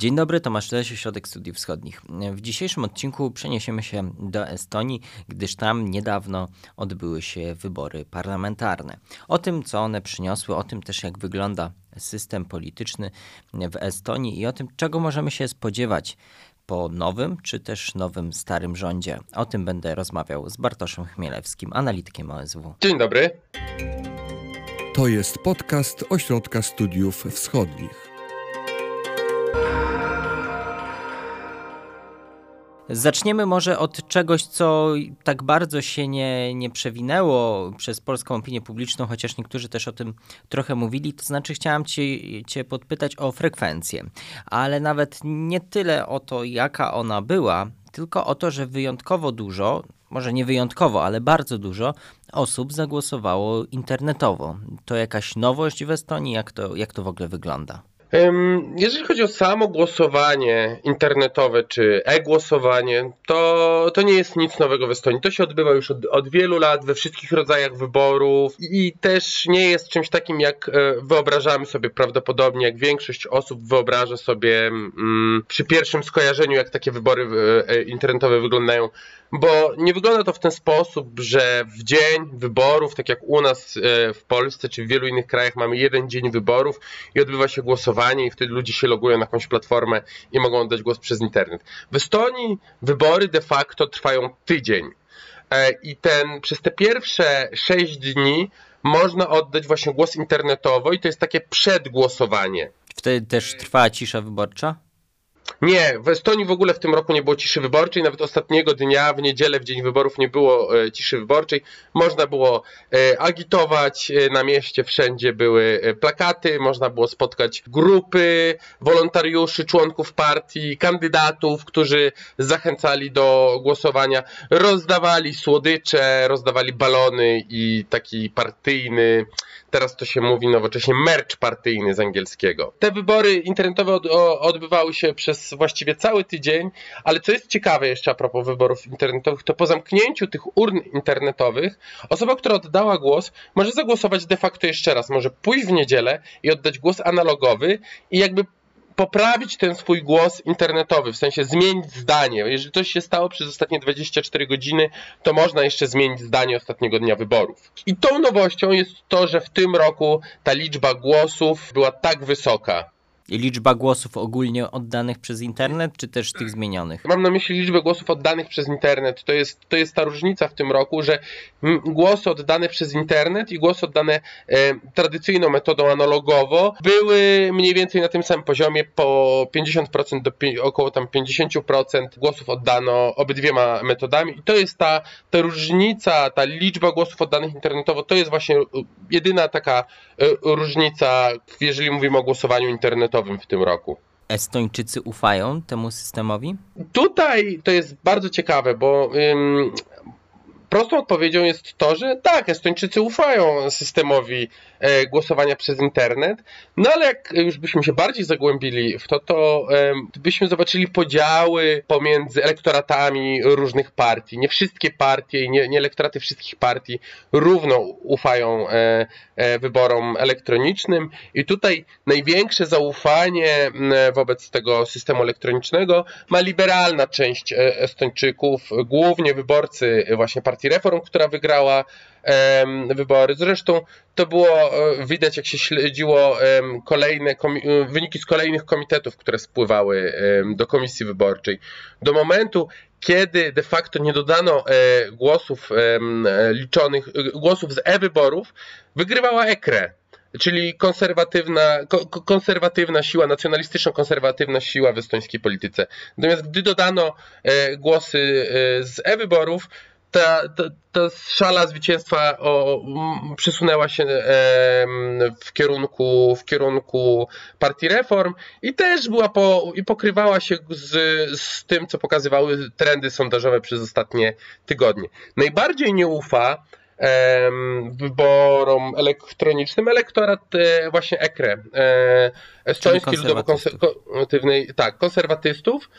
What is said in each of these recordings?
Dzień dobry, Tomasz Lesiu, Środek Studiów Wschodnich. W dzisiejszym odcinku przeniesiemy się do Estonii, gdyż tam niedawno odbyły się wybory parlamentarne. O tym, co one przyniosły, o tym też, jak wygląda system polityczny w Estonii i o tym, czego możemy się spodziewać po nowym czy też nowym starym rządzie. O tym będę rozmawiał z Bartoszem Chmielewskim, analitykiem OSW. Dzień dobry. To jest podcast Ośrodka Studiów Wschodnich. Zaczniemy może od czegoś, co tak bardzo się nie, nie przewinęło przez polską opinię publiczną, chociaż niektórzy też o tym trochę mówili. To znaczy, chciałam cię, cię podpytać o frekwencję, ale nawet nie tyle o to, jaka ona była, tylko o to, że wyjątkowo dużo, może nie wyjątkowo, ale bardzo dużo osób zagłosowało internetowo. To jakaś nowość w Estonii? Jak to, jak to w ogóle wygląda? Jeżeli chodzi o samo głosowanie internetowe czy e-głosowanie, to, to nie jest nic nowego w Estonii. To się odbywa już od, od, wielu lat we wszystkich rodzajach wyborów i też nie jest czymś takim, jak e, wyobrażamy sobie prawdopodobnie, jak większość osób wyobraża sobie mm, przy pierwszym skojarzeniu, jak takie wybory e, internetowe wyglądają. Bo nie wygląda to w ten sposób, że w dzień wyborów, tak jak u nas e, w Polsce czy w wielu innych krajach, mamy jeden dzień wyborów i odbywa się głosowanie i wtedy ludzie się logują na jakąś platformę i mogą oddać głos przez internet. W Estonii wybory de facto trwają tydzień. E, I ten przez te pierwsze 6 dni można oddać właśnie głos internetowo i to jest takie przedgłosowanie. Wtedy też trwa cisza wyborcza? Nie, w Estonii w ogóle w tym roku nie było ciszy wyborczej, nawet ostatniego dnia, w niedzielę, w dzień wyborów nie było e, ciszy wyborczej. Można było e, agitować e, na mieście, wszędzie były plakaty, można było spotkać grupy wolontariuszy, członków partii, kandydatów, którzy zachęcali do głosowania, rozdawali słodycze, rozdawali balony i taki partyjny teraz to się mówi nowocześnie merch partyjny z angielskiego. Te wybory internetowe od, o, odbywały się przez właściwie cały tydzień, ale co jest ciekawe jeszcze a propos wyborów internetowych, to po zamknięciu tych urn internetowych osoba, która oddała głos, może zagłosować de facto jeszcze raz, może pójść w niedzielę i oddać głos analogowy i jakby poprawić ten swój głos internetowy, w sensie zmienić zdanie. Jeżeli coś się stało przez ostatnie 24 godziny, to można jeszcze zmienić zdanie ostatniego dnia wyborów. I tą nowością jest to, że w tym roku ta liczba głosów była tak wysoka. Liczba głosów ogólnie oddanych przez internet, czy też tych zmienionych? Mam na myśli liczbę głosów oddanych przez internet. To jest, to jest ta różnica w tym roku, że głosy oddane przez internet i głosy oddane e, tradycyjną metodą analogowo były mniej więcej na tym samym poziomie, po 50% do około tam 50% głosów oddano obydwiema metodami. I to jest ta, ta różnica, ta liczba głosów oddanych internetowo, to jest właśnie jedyna taka e, różnica, jeżeli mówimy o głosowaniu internetowym w tym roku. Estończycy ufają temu systemowi? Tutaj to jest bardzo ciekawe, bo ym, prostą odpowiedzią jest to, że tak, Estończycy ufają systemowi głosowania przez internet, no ale jak już byśmy się bardziej zagłębili w to, to byśmy zobaczyli podziały pomiędzy elektoratami różnych partii. Nie wszystkie partie i nie, nie elektoraty wszystkich partii równo ufają e, e, wyborom elektronicznym i tutaj największe zaufanie wobec tego systemu elektronicznego ma liberalna część Estończyków, głównie wyborcy właśnie Partii Reform, która wygrała wybory. Zresztą to było e, widać, jak się śledziło kolejne wyniki z kolejnych komitetów, które spływały do komisji wyborczej. Do momentu, kiedy de facto nie dodano e, głosów liczonych, głosów z e-wyborów, wygrywała EKRE czyli konserwatywna, konserwatywna siła, nacjonalistyczno-konserwatywna siła w estońskiej polityce. Natomiast gdy dodano e, głosy z e-wyborów, ta, ta, ta szala zwycięstwa o, przesunęła się w kierunku, w kierunku partii reform i też była po, i pokrywała się z, z tym, co pokazywały trendy sondażowe przez ostatnie tygodnie. Najbardziej nie ufa wyborom elektronicznym elektorat e, właśnie EKRE, e, estońskiej ludowo-konserwatywnej, tak, konserwatystów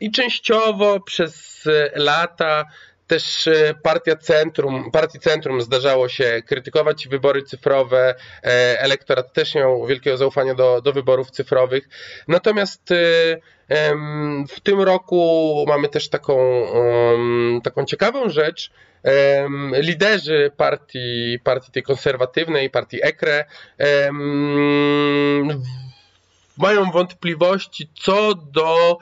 i częściowo przez lata też e, partia Centrum, partii Centrum zdarzało się krytykować wybory cyfrowe. E, elektorat też miał wielkiego zaufania do, do wyborów cyfrowych. Natomiast w tym roku mamy też taką, taką ciekawą rzecz. Liderzy partii, partii tej konserwatywnej, partii EKRE, mają wątpliwości co do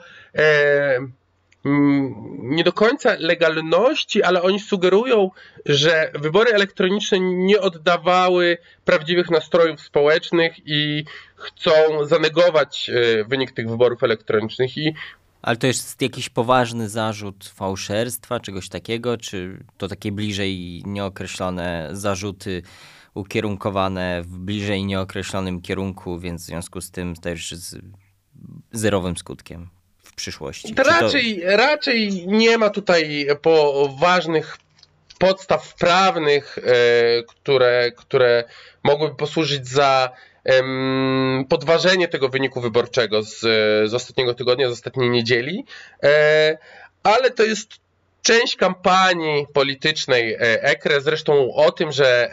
nie do końca legalności, ale oni sugerują, że wybory elektroniczne nie oddawały prawdziwych nastrojów społecznych i chcą zanegować e, wynik tych wyborów elektronicznych. I ale to jest jakiś poważny zarzut fałszerstwa, czegoś takiego, czy to takie bliżej nieokreślone zarzuty ukierunkowane w bliżej nieokreślonym kierunku, więc w związku z tym też z zerowym skutkiem? Przyszłości? Raczej, to... raczej nie ma tutaj poważnych podstaw prawnych, e, które, które mogłyby posłużyć za podważenie tego wyniku wyborczego z, z ostatniego tygodnia, z ostatniej niedzieli, e, ale to jest część kampanii politycznej e, EKRE, zresztą o tym, że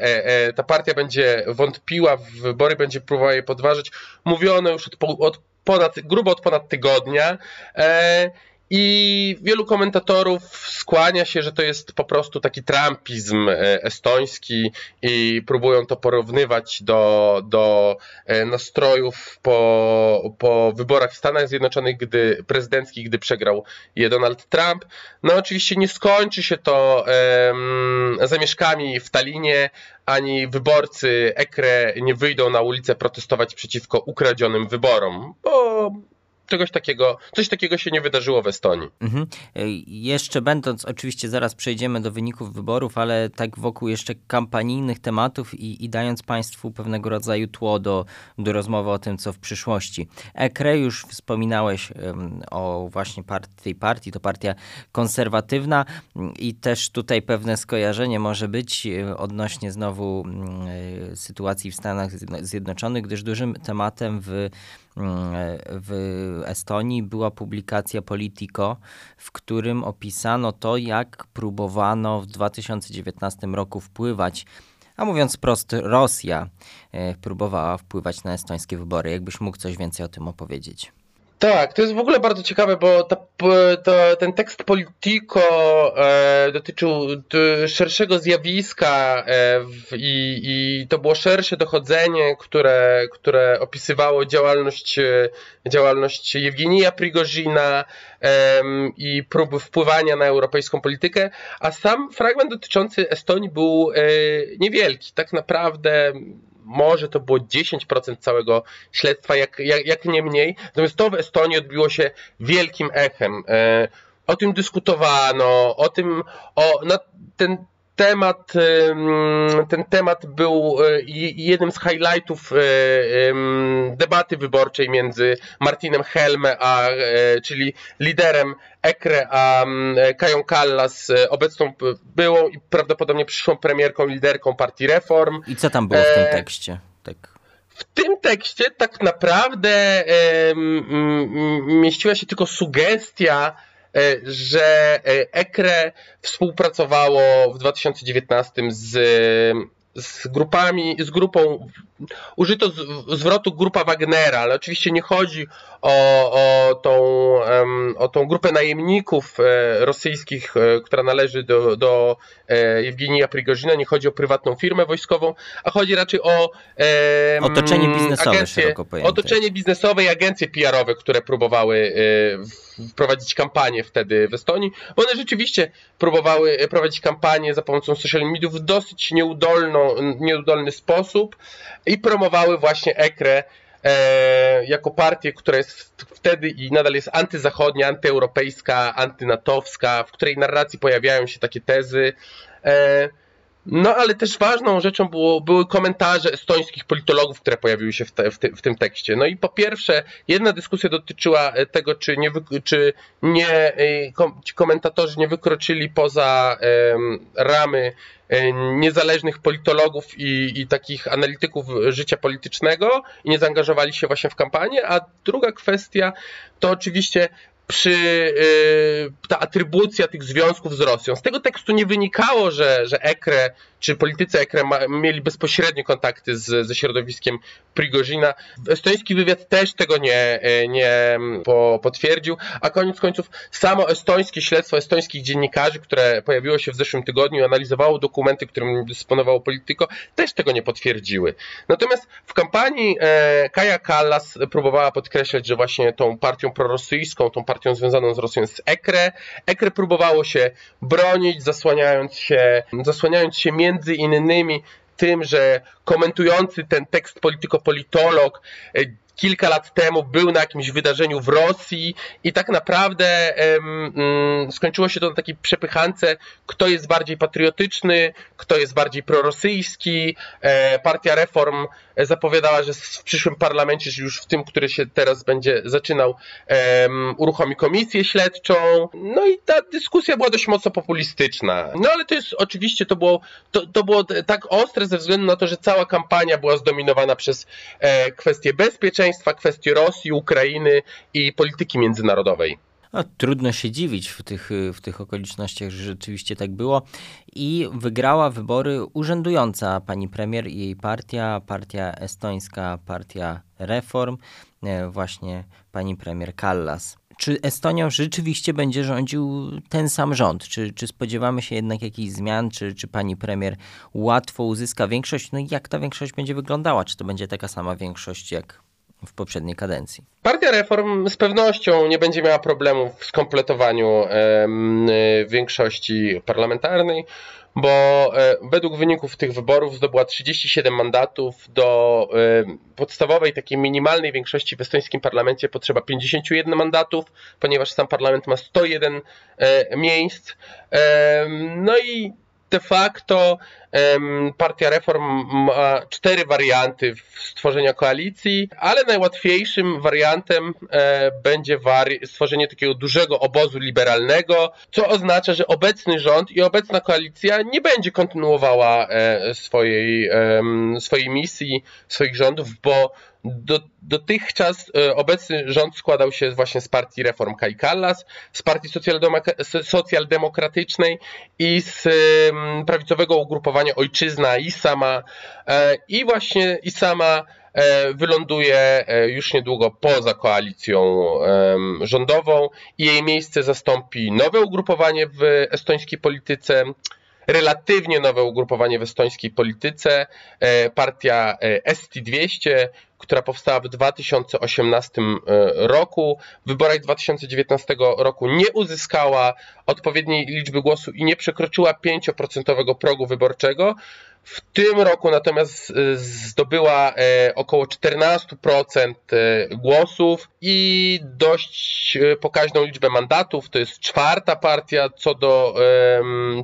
ta partia będzie wątpiła w wybory, będzie próbowała je podważyć, mówiono już od, od ponad, grubo od ponad tygodnia. E, i wielu komentatorów skłania się, że to jest po prostu taki trumpizm e, estoński i próbują to porównywać do, do e, nastrojów po, po wyborach w Stanach Zjednoczonych, gdy prezydenckich, gdy przegrał je Donald Trump. No oczywiście nie skończy się to um, zamieszkami w Talinie, ani wyborcy EKRE nie wyjdą na ulicę protestować przeciwko ukradzionym wyborom, bo czegoś takiego, coś takiego się nie wydarzyło w Estonii. Mhm. E, jeszcze będąc, oczywiście zaraz przejdziemy do wyników wyborów, ale tak wokół jeszcze kampanijnych tematów i, i dając Państwu pewnego rodzaju tło do, do rozmowy o tym, co w przyszłości. EKRE już wspominałeś um, o właśnie partii, tej partii, to partia konserwatywna i też tutaj pewne skojarzenie może być e, odnośnie znowu y, sytuacji w Stanach Zjednoczonych, gdyż dużym tematem w w Estonii była publikacja Politico, w którym opisano to, jak próbowano w 2019 roku wpływać a mówiąc prosto, Rosja e, próbowała wpływać na estońskie wybory. Jakbyś mógł coś więcej o tym opowiedzieć? Tak, to jest w ogóle bardzo ciekawe, bo ta, to, ten tekst Politico e, dotyczył szerszego zjawiska e, w, i, i, to było szersze dochodzenie, które, które opisywało działalność, e, działalność Jewgenija Prigozina e, i próby wpływania na europejską politykę, a sam fragment dotyczący Estonii był e, niewielki. Tak naprawdę może to było 10% całego śledztwa, jak, jak, jak nie mniej. Natomiast to w Estonii odbiło się wielkim echem. E, o tym dyskutowano, o tym, o, ten temat, ten temat był e, jednym z highlightów e, debaty wyborczej między Martinem Helme, a, czyli liderem EKRE, a Kają Kallas, obecną byłą i prawdopodobnie przyszłą premierką, liderką partii Reform. I co tam było w tym tekście? Tak. W tym tekście tak naprawdę mieściła się tylko sugestia, E, że EKRE współpracowało w 2019 z z grupami, z grupą, użyto zwrotu grupa Wagnera, ale oczywiście nie chodzi o, o, tą, o tą grupę najemników e, rosyjskich, e, która należy do, do Jewgenija Prigozina, nie chodzi o prywatną firmę wojskową, a chodzi raczej o otoczenie biznesowe, agencje, otoczenie biznesowe i agencje PR-owe, które próbowały wprowadzić kampanię wtedy w Estonii, bo one rzeczywiście próbowały prowadzić kampanię za pomocą social mediów w dosyć nieudolny sposób i promowały właśnie EKRE e, jako partię, która jest wtedy i nadal jest antyzachodnia, antyeuropejska, antynatowska, w której narracji pojawiają się takie tezy. E, no ale też ważną rzeczą było, były komentarze estońskich politologów, które pojawiły się w, te, w, ty, w, tym tekście. No i po pierwsze, jedna dyskusja dotyczyła e, tego, czy nie, czy nie e, ci komentatorzy nie wykroczyli poza um, ramy e, niezależnych politologów i, i takich analityków życia politycznego i nie zaangażowali się właśnie w kampanię, a druga kwestia to oczywiście przy ta atrybucja tych związków z Rosją. Z tego tekstu nie wynikało, że, że Ekre czy politycy Ekre ma, mieli bezpośrednie kontakty z, ze środowiskiem Prigozina. Estoński wywiad też tego nie, nie po, potwierdził, a koniec końców samo estońskie śledztwo estońskich dziennikarzy, które pojawiło się w zeszłym tygodniu analizowało dokumenty, którymi dysponowało Polityko, też tego nie potwierdziły. Natomiast w kampanii e, Kaja Kallas próbowała podkreślać, że właśnie tą partią prorosyjską, tą partią związaną z Rosją jest Ekre. Ekre próbowało się bronić, zasłaniając się, zasłaniając się między innymi tym, że komentujący ten tekst polityko-politolog e, kilka lat temu był na jakimś wydarzeniu w Rosji i tak naprawdę um, skończyło się to na takiej przepychance, kto jest bardziej patriotyczny, kto jest bardziej prorosyjski. E, Partia Reform zapowiadała, że w przyszłym parlamencie, już w tym, który się teraz będzie zaczynał, um, uruchomi komisję śledczą. No i ta dyskusja była dość mocno populistyczna. No ale to jest oczywiście, to było, to, to było tak ostre ze względu na to, że cała kampania była zdominowana przez e, kwestie bezpieczeństwa, kwestie Rosji, Ukrainy i polityki międzynarodowej. No, trudno się dziwić w tych, w tych okolicznościach, że rzeczywiście tak było. I wygrała wybory urzędująca pani premier i jej partia, partia estońska, partia Reform, e, właśnie pani premier Kallas. Czy Estonią rzeczywiście będzie rządził ten sam rząd? Czy, czy spodziewamy się jednak jakichś zmian? Czy, czy pani premier łatwo uzyska większość? No i jak ta większość będzie wyglądała? Czy to będzie taka sama większość jak w poprzedniej kadencji. Partia Reform z pewnością nie będzie miała problemów w skompletowaniu większości parlamentarnej, bo e, według wyników tych wyborów zdobyła 37 mandatów. Do e, podstawowej, takiej minimalnej większości w estońskim parlamencie potrzeba 51 mandatów, ponieważ sam parlament ma 101 e, miejsc. No i de facto Partia Reform ma cztery warianty stworzenia koalicji, ale najłatwiejszym wariantem e, będzie stworzenie takiego dużego obozu liberalnego, co oznacza, że obecny rząd i obecna koalicja nie będzie kontynuowała e, swojej, swojej misji, swoich rządów, bo do, dotychczas e, obecny rząd składał się właśnie z partii Reform Kai Kallas, z partii socjaldemokratycznej i z prawicowego ugrupowania Ojczyzna i sama e, i właśnie i sama e, wyląduje już niedługo poza koalicją rządową i jej miejsce zastąpi nowe ugrupowanie w estońskiej polityce relatywnie nowe ugrupowanie w estońskiej polityce, partia ST200, która powstała w 2018 e, roku. W wyborach 2019 roku nie uzyskała odpowiedniej liczby głosów i nie przekroczyła 5% progu wyborczego. W tym roku natomiast e, zdobyła e, około 14% głosów i dość pokaźną liczbę mandatów. To jest czwarta partia co do,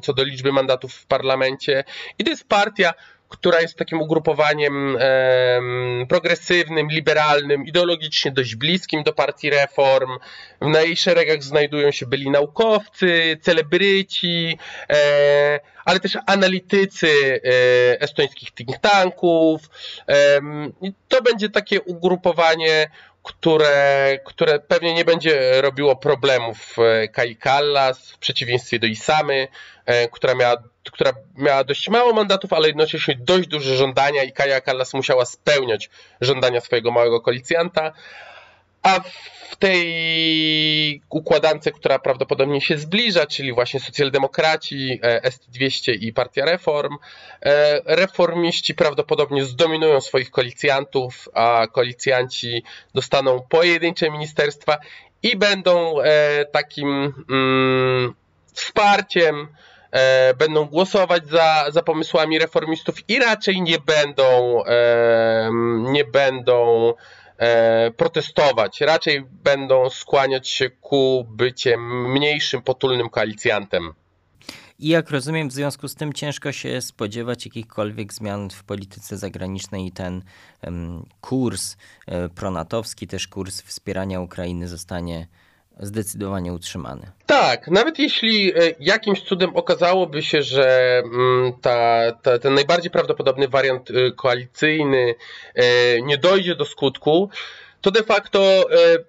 co do liczby mandatów w parlamencie. I to jest partia, która jest takim ugrupowaniem e, progresywnym, liberalnym, ideologicznie dość bliskim do partii reform. W jej szeregach znajdują się byli naukowcy, celebryci, e, ale też analitycy e, estońskich think tanków. To będzie takie ugrupowanie, które, które pewnie nie będzie robiło problemów e, Kai Kallas w przeciwieństwie do Isamy, e, która miała która miała dość mało mandatów, ale jednocześnie dość duże żądania i Kaja Kallas musiała spełniać żądania swojego małego koalicjanta. A w tej układance, która prawdopodobnie się zbliża, czyli właśnie socjaldemokraci, e, ST200 i Partia Reform, e, reformiści prawdopodobnie zdominują swoich koalicjantów, a koalicjanci dostaną pojedyncze ministerstwa i będą e, takim mm, wsparciem e, będą głosować za, za pomysłami reformistów i raczej nie będą, e, nie będą e, protestować, raczej będą skłaniać się ku byciem mniejszym, potulnym koalicjantem. I jak rozumiem, w związku z tym ciężko się spodziewać jakichkolwiek zmian w polityce zagranicznej i ten um, kurs e, pronatowski, też kurs wspierania Ukrainy zostanie zdecydowanie utrzymany. Tak, nawet jeśli e, jakimś cudem okazałoby się, że mm, ta, ta, ten najbardziej prawdopodobny wariant e, koalicyjny e, nie dojdzie do skutku, to de facto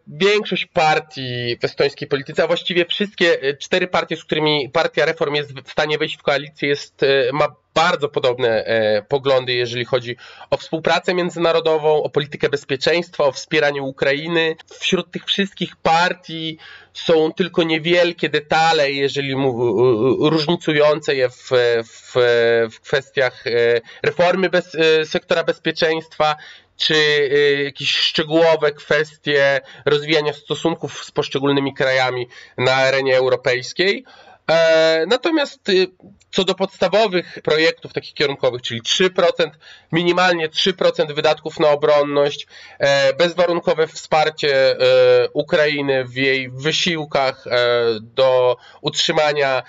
większość partii w estońskiej polityce, a właściwie wszystkie cztery partie, z którymi partia Reform jest w stanie wejść w koalicję, jest, ma bardzo podobne e, poglądy, jeżeli chodzi o współpracę międzynarodową, o politykę bezpieczeństwa, o wspieranie Ukrainy. Wśród tych wszystkich partii są tylko niewielkie detale, jeżeli różnicujące je w, w, w kwestiach e, reformy bez, e, sektora bezpieczeństwa czy jakieś szczegółowe kwestie rozwijania stosunków z poszczególnymi krajami na arenie europejskiej. E, natomiast y, co do podstawowych projektów takich kierunkowych, czyli 3%, minimalnie 3% wydatków na obronność, e, bezwarunkowe wsparcie e, Ukrainy w jej wysiłkach do utrzymania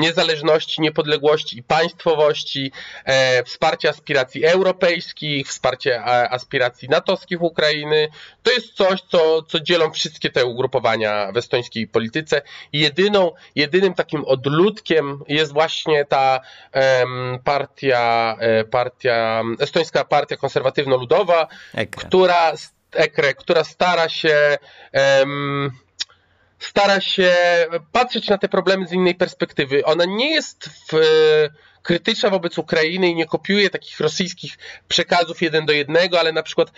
niezależności, niepodległości i państwowości, wsparcie aspiracji europejskich, wsparcie aspiracji natowskich Ukrainy, to jest coś, co, co dzielą wszystkie te ugrupowania w estońskiej polityce. Jedyną, jedynym takim odludkiem jest właśnie ta partia, e, partia, estońska partia konserwatywno-ludowa, która, EKRE, która stara się stara się patrzeć na te problemy z innej perspektywy. Ona nie jest w krytyczna wobec Ukrainy i nie kopiuje takich rosyjskich przekazów jeden do jednego, ale na przykład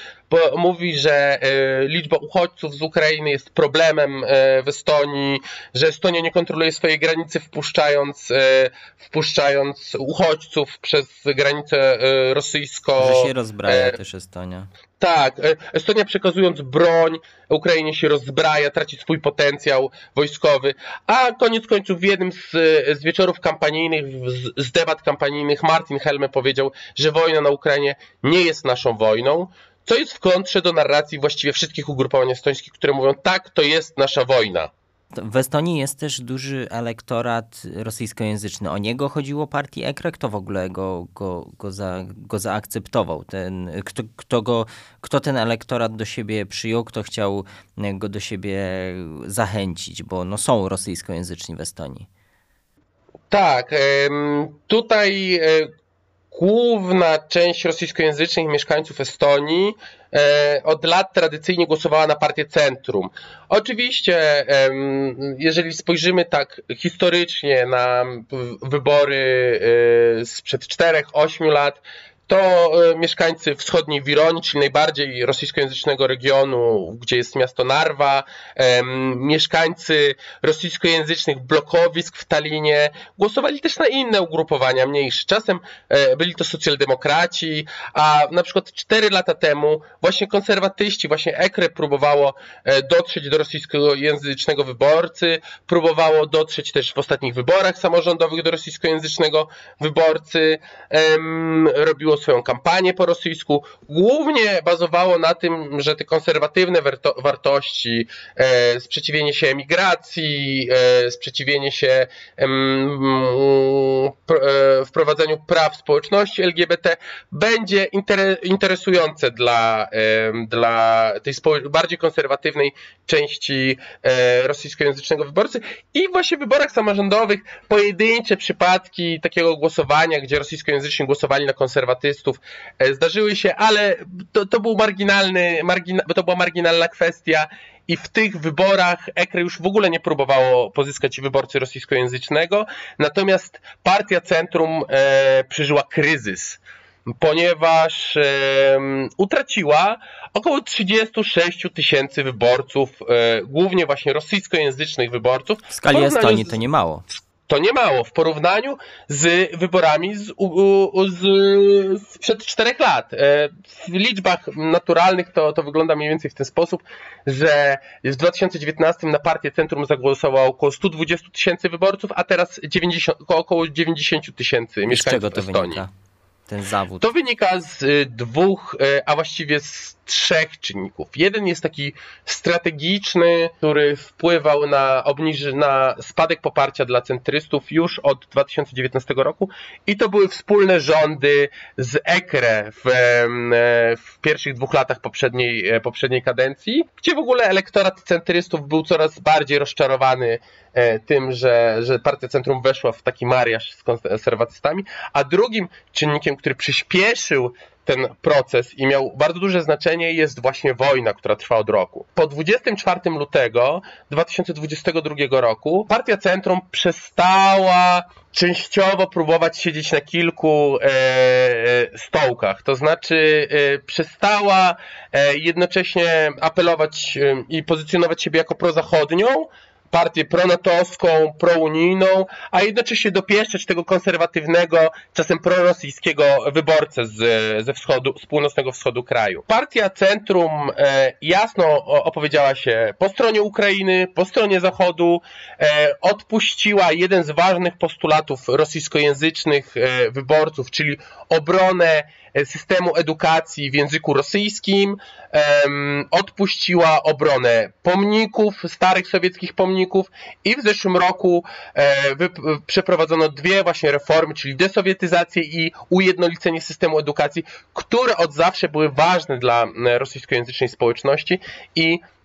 mówi, że e, liczba uchodźców z Ukrainy jest problemem e, w Estonii, że Estonia nie kontroluje swojej granicy wpuszczając, e, wpuszczając uchodźców przez granicę rosyjską. Że się rozbraja też Estonia. Tak, e, Estonia przekazując broń Ukrainie się rozbraja, traci swój potencjał wojskowy, a koniec końców w jednym z, z wieczorów kampanijnych, z, z debat kampanijnych Martin Helme powiedział, że wojna na Ukrainie nie jest naszą wojną, co jest w kontrze do narracji właściwie wszystkich ugrupowań estońskich, które mówią tak, to jest nasza wojna. W Estonii jest też duży elektorat rosyjskojęzyczny. O niego chodziło partii EKRE? Kto w ogóle go, go, go, za, go zaakceptował? Ten, kto, kto, go, kto ten elektorat do siebie przyjął? Kto chciał go do siebie zachęcić? Bo no, są rosyjskojęzyczni w Estonii. Tak. Tutaj e, główna część rosyjskojęzycznych mieszkańców Estonii e, od lat tradycyjnie głosowała na partię Centrum. Oczywiście, jeżeli spojrzymy tak historycznie na wybory e, sprzed 4-8 lat, to e, mieszkańcy wschodniej Wironii, czyli najbardziej rosyjskojęzycznego regionu, gdzie jest miasto Narwa, mieszkańcy rosyjskojęzycznych blokowisk w Talinie głosowali też na inne ugrupowania mniejsze. Czasem e, byli to socjaldemokraci, a na przykład 4 lata temu właśnie konserwatyści, właśnie EKRE próbowało e, dotrzeć do rosyjskojęzycznego wyborcy, próbowało dotrzeć też w ostatnich wyborach samorządowych do rosyjskojęzycznego wyborcy, robiło swoją kampanię po rosyjsku, głównie bazowało na tym, że te konserwatywne wartości, e, sprzeciwienie się emigracji, e, sprzeciwienie się e, wprowadzeniu praw społeczności LGBT będzie interesujące dla, dla tej bardziej konserwatywnej części rosyjskojęzycznego wyborcy. I właśnie w wyborach samorządowych pojedyncze przypadki takiego głosowania, gdzie rosyjskojęzyczni głosowali na konserwatywnych artystów e, zdarzyły się, ale to, to był marginalny, margina, to była marginalna kwestia i w tych wyborach EKRE już w ogóle nie próbowało pozyskać wyborcy rosyjskojęzycznego, natomiast partia Centrum e, przeżyła kryzys ponieważ e, utraciła około 36 tysięcy wyborców, e, głównie właśnie rosyjskojęzycznych wyborców. W skali Estonii to nie mało. To nie mało w porównaniu z wyborami z, z, z sprzed czterech lat. E, w liczbach naturalnych to, to wygląda mniej więcej w ten sposób, że w 2019 na partię Centrum zagłosowało około 120 tysięcy wyborców, a teraz 90, około 90 tysięcy mieszkańców z czego to Estonii. Wynika? Ten zawód? To wynika z y, dwóch, y, a właściwie z trzech czynników. Jeden jest taki strategiczny, który wpływał na, obniży, na spadek poparcia dla centrystów już od 2019 roku i to były wspólne rządy z EKRE w, w pierwszych dwóch latach poprzedniej, e, poprzedniej kadencji, gdzie w ogóle elektorat centrystów był coraz bardziej rozczarowany e, tym, że, że Partia Centrum weszła w taki mariaż z konserwatystami, a drugim czynnikiem, który przyspieszył ten proces i miał bardzo duże znaczenie, jest właśnie wojna, która trwa od roku. Po 24 lutego 2022 roku Partia Centrum przestała częściowo próbować siedzieć na kilku e, e stołkach. To znaczy e, przestała e, jednocześnie apelować e, i pozycjonować siebie jako prozachodnią, partię pronatowską, prounijną, a jednocześnie dopieszczać tego konserwatywnego, czasem prorosyjskiego wyborcę z, ze wschodu, z północnego wschodu kraju. Partia Centrum e, jasno opowiedziała się po stronie Ukrainy, po stronie Zachodu, e, odpuściła jeden z ważnych postulatów rosyjskojęzycznych e, wyborców, czyli obronę systemu edukacji w języku rosyjskim, odpuściła obronę pomników, starych sowieckich pomników i w zeszłym roku e, przeprowadzono dwie właśnie reformy, czyli desowietyzację i ujednolicenie systemu edukacji, które od zawsze były ważne dla rosyjskojęzycznej społeczności i E,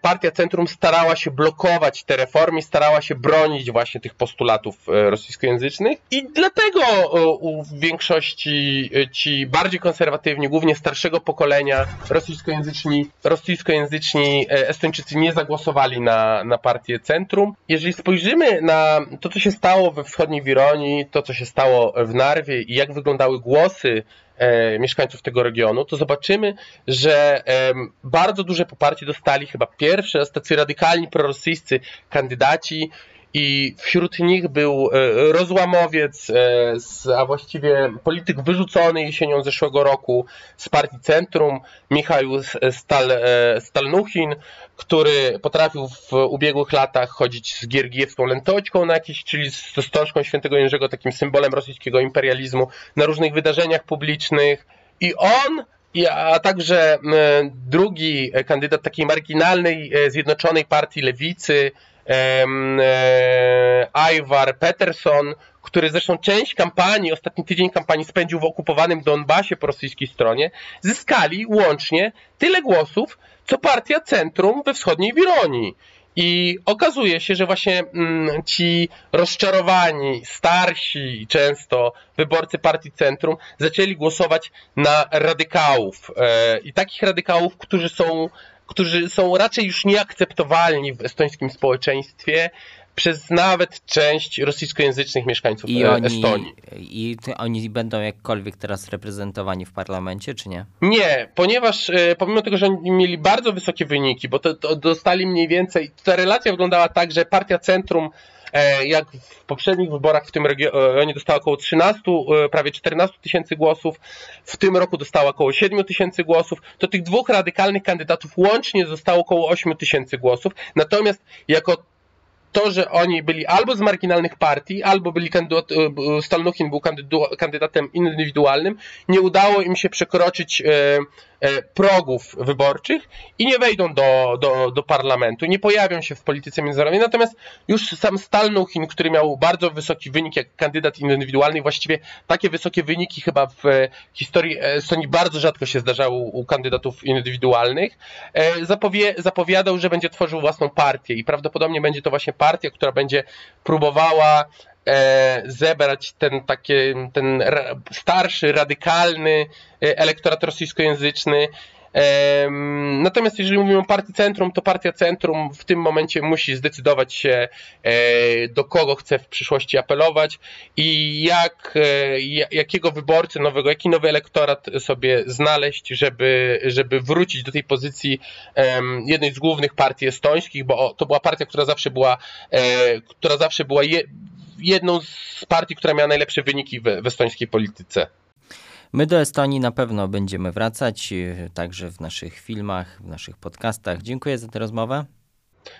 partia Centrum starała się blokować te reformy, starała się bronić właśnie tych postulatów e, rosyjskojęzycznych i dlatego w większości e, ci bardziej konserwatywni, głównie starszego pokolenia rosyjskojęzyczni, rosyjskojęzyczni Estończycy nie zagłosowali na, na partię Centrum. Jeżeli spojrzymy na to, co się stało we wschodniej Wironii, to, co się stało w Narwie i jak wyglądały głosy e, mieszkańców tego regionu, to zobaczymy, że e, bardzo duże poparcie dostali chyba pierwsze tacy radykalni prorosyjscy kandydaci i wśród nich był e, rozłamowiec, e, a właściwie polityk wyrzucony jesienią zeszłego roku z partii Centrum, Michał Stal, e, Stalnuchin, który potrafił w ubiegłych latach chodzić z Giergiewską lętoćką na jakieś, czyli z stążką świętego Jerzego, takim symbolem rosyjskiego imperializmu, na różnych wydarzeniach publicznych. I on a także drugi kandydat takiej marginalnej, zjednoczonej partii lewicy, Ivar e, Peterson, który zresztą część kampanii, ostatni tydzień kampanii spędził w okupowanym Donbasie po rosyjskiej stronie, zyskali łącznie tyle głosów, co partia Centrum we wschodniej Wironii. I okazuje się, że właśnie mm, ci rozczarowani, starsi często wyborcy partii Centrum zaczęli głosować na radykałów. E, I takich radykałów, którzy są którzy są raczej już nieakceptowalni w estońskim społeczeństwie przez nawet część rosyjskojęzycznych mieszkańców I e, oni, Estonii. I oni będą jakkolwiek teraz reprezentowani w parlamencie, czy nie? Nie, ponieważ e, pomimo tego, że oni mieli bardzo wysokie wyniki, bo to, to dostali mniej więcej, ta relacja wyglądała tak, że partia Centrum jak w poprzednich wyborach w tym regionie dostała około 13, e, prawie 14 tysięcy głosów, w tym roku dostała około 7 tysięcy głosów, to tych dwóch radykalnych kandydatów łącznie zostało około 8 tysięcy głosów. Natomiast jako to, że oni byli albo z marginalnych partii, albo byli kandydat, e, Stalnuchin był kandydatem indywidualnym, nie udało im się przekroczyć E, progów wyborczych i nie wejdą do, do, do parlamentu, nie pojawią się w polityce międzynarodowej. Natomiast już sam Stalnuchin, który miał bardzo wysoki wynik jak kandydat indywidualny, właściwie takie wysokie wyniki chyba w historii Estonii bardzo rzadko się zdarzały u kandydatów indywidualnych, e, zapowie, zapowiadał, że będzie tworzył własną partię i prawdopodobnie będzie to właśnie partia, która będzie próbowała E, zebrać ten taki, ten starszy, radykalny e, elektorat rosyjskojęzyczny. Natomiast jeżeli mówimy o partii Centrum, to partia Centrum w tym momencie musi zdecydować się, e, do kogo chce w przyszłości apelować i jak, jakiego wyborcy nowego, jaki nowy elektorat sobie znaleźć, żeby, żeby wrócić do tej pozycji jednej z głównych partii estońskich, bo to była partia, która zawsze była, która zawsze była je, jedną z partii, która miała najlepsze wyniki w, w estońskiej polityce. My do Estonii na pewno będziemy wracać, y, także w naszych filmach, w naszych podcastach. Dziękuję za tę rozmowę.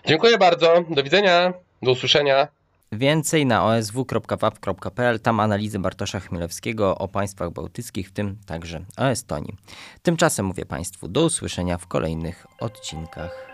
Dziękuję bardzo. Do widzenia. Do usłyszenia. Więcej na osw.waw.pl, tam analizy Bartosza Chmielewskiego o państwach bałtyckich, w tym także o Estonii. Tymczasem mówię Państwu do usłyszenia w kolejnych odcinkach.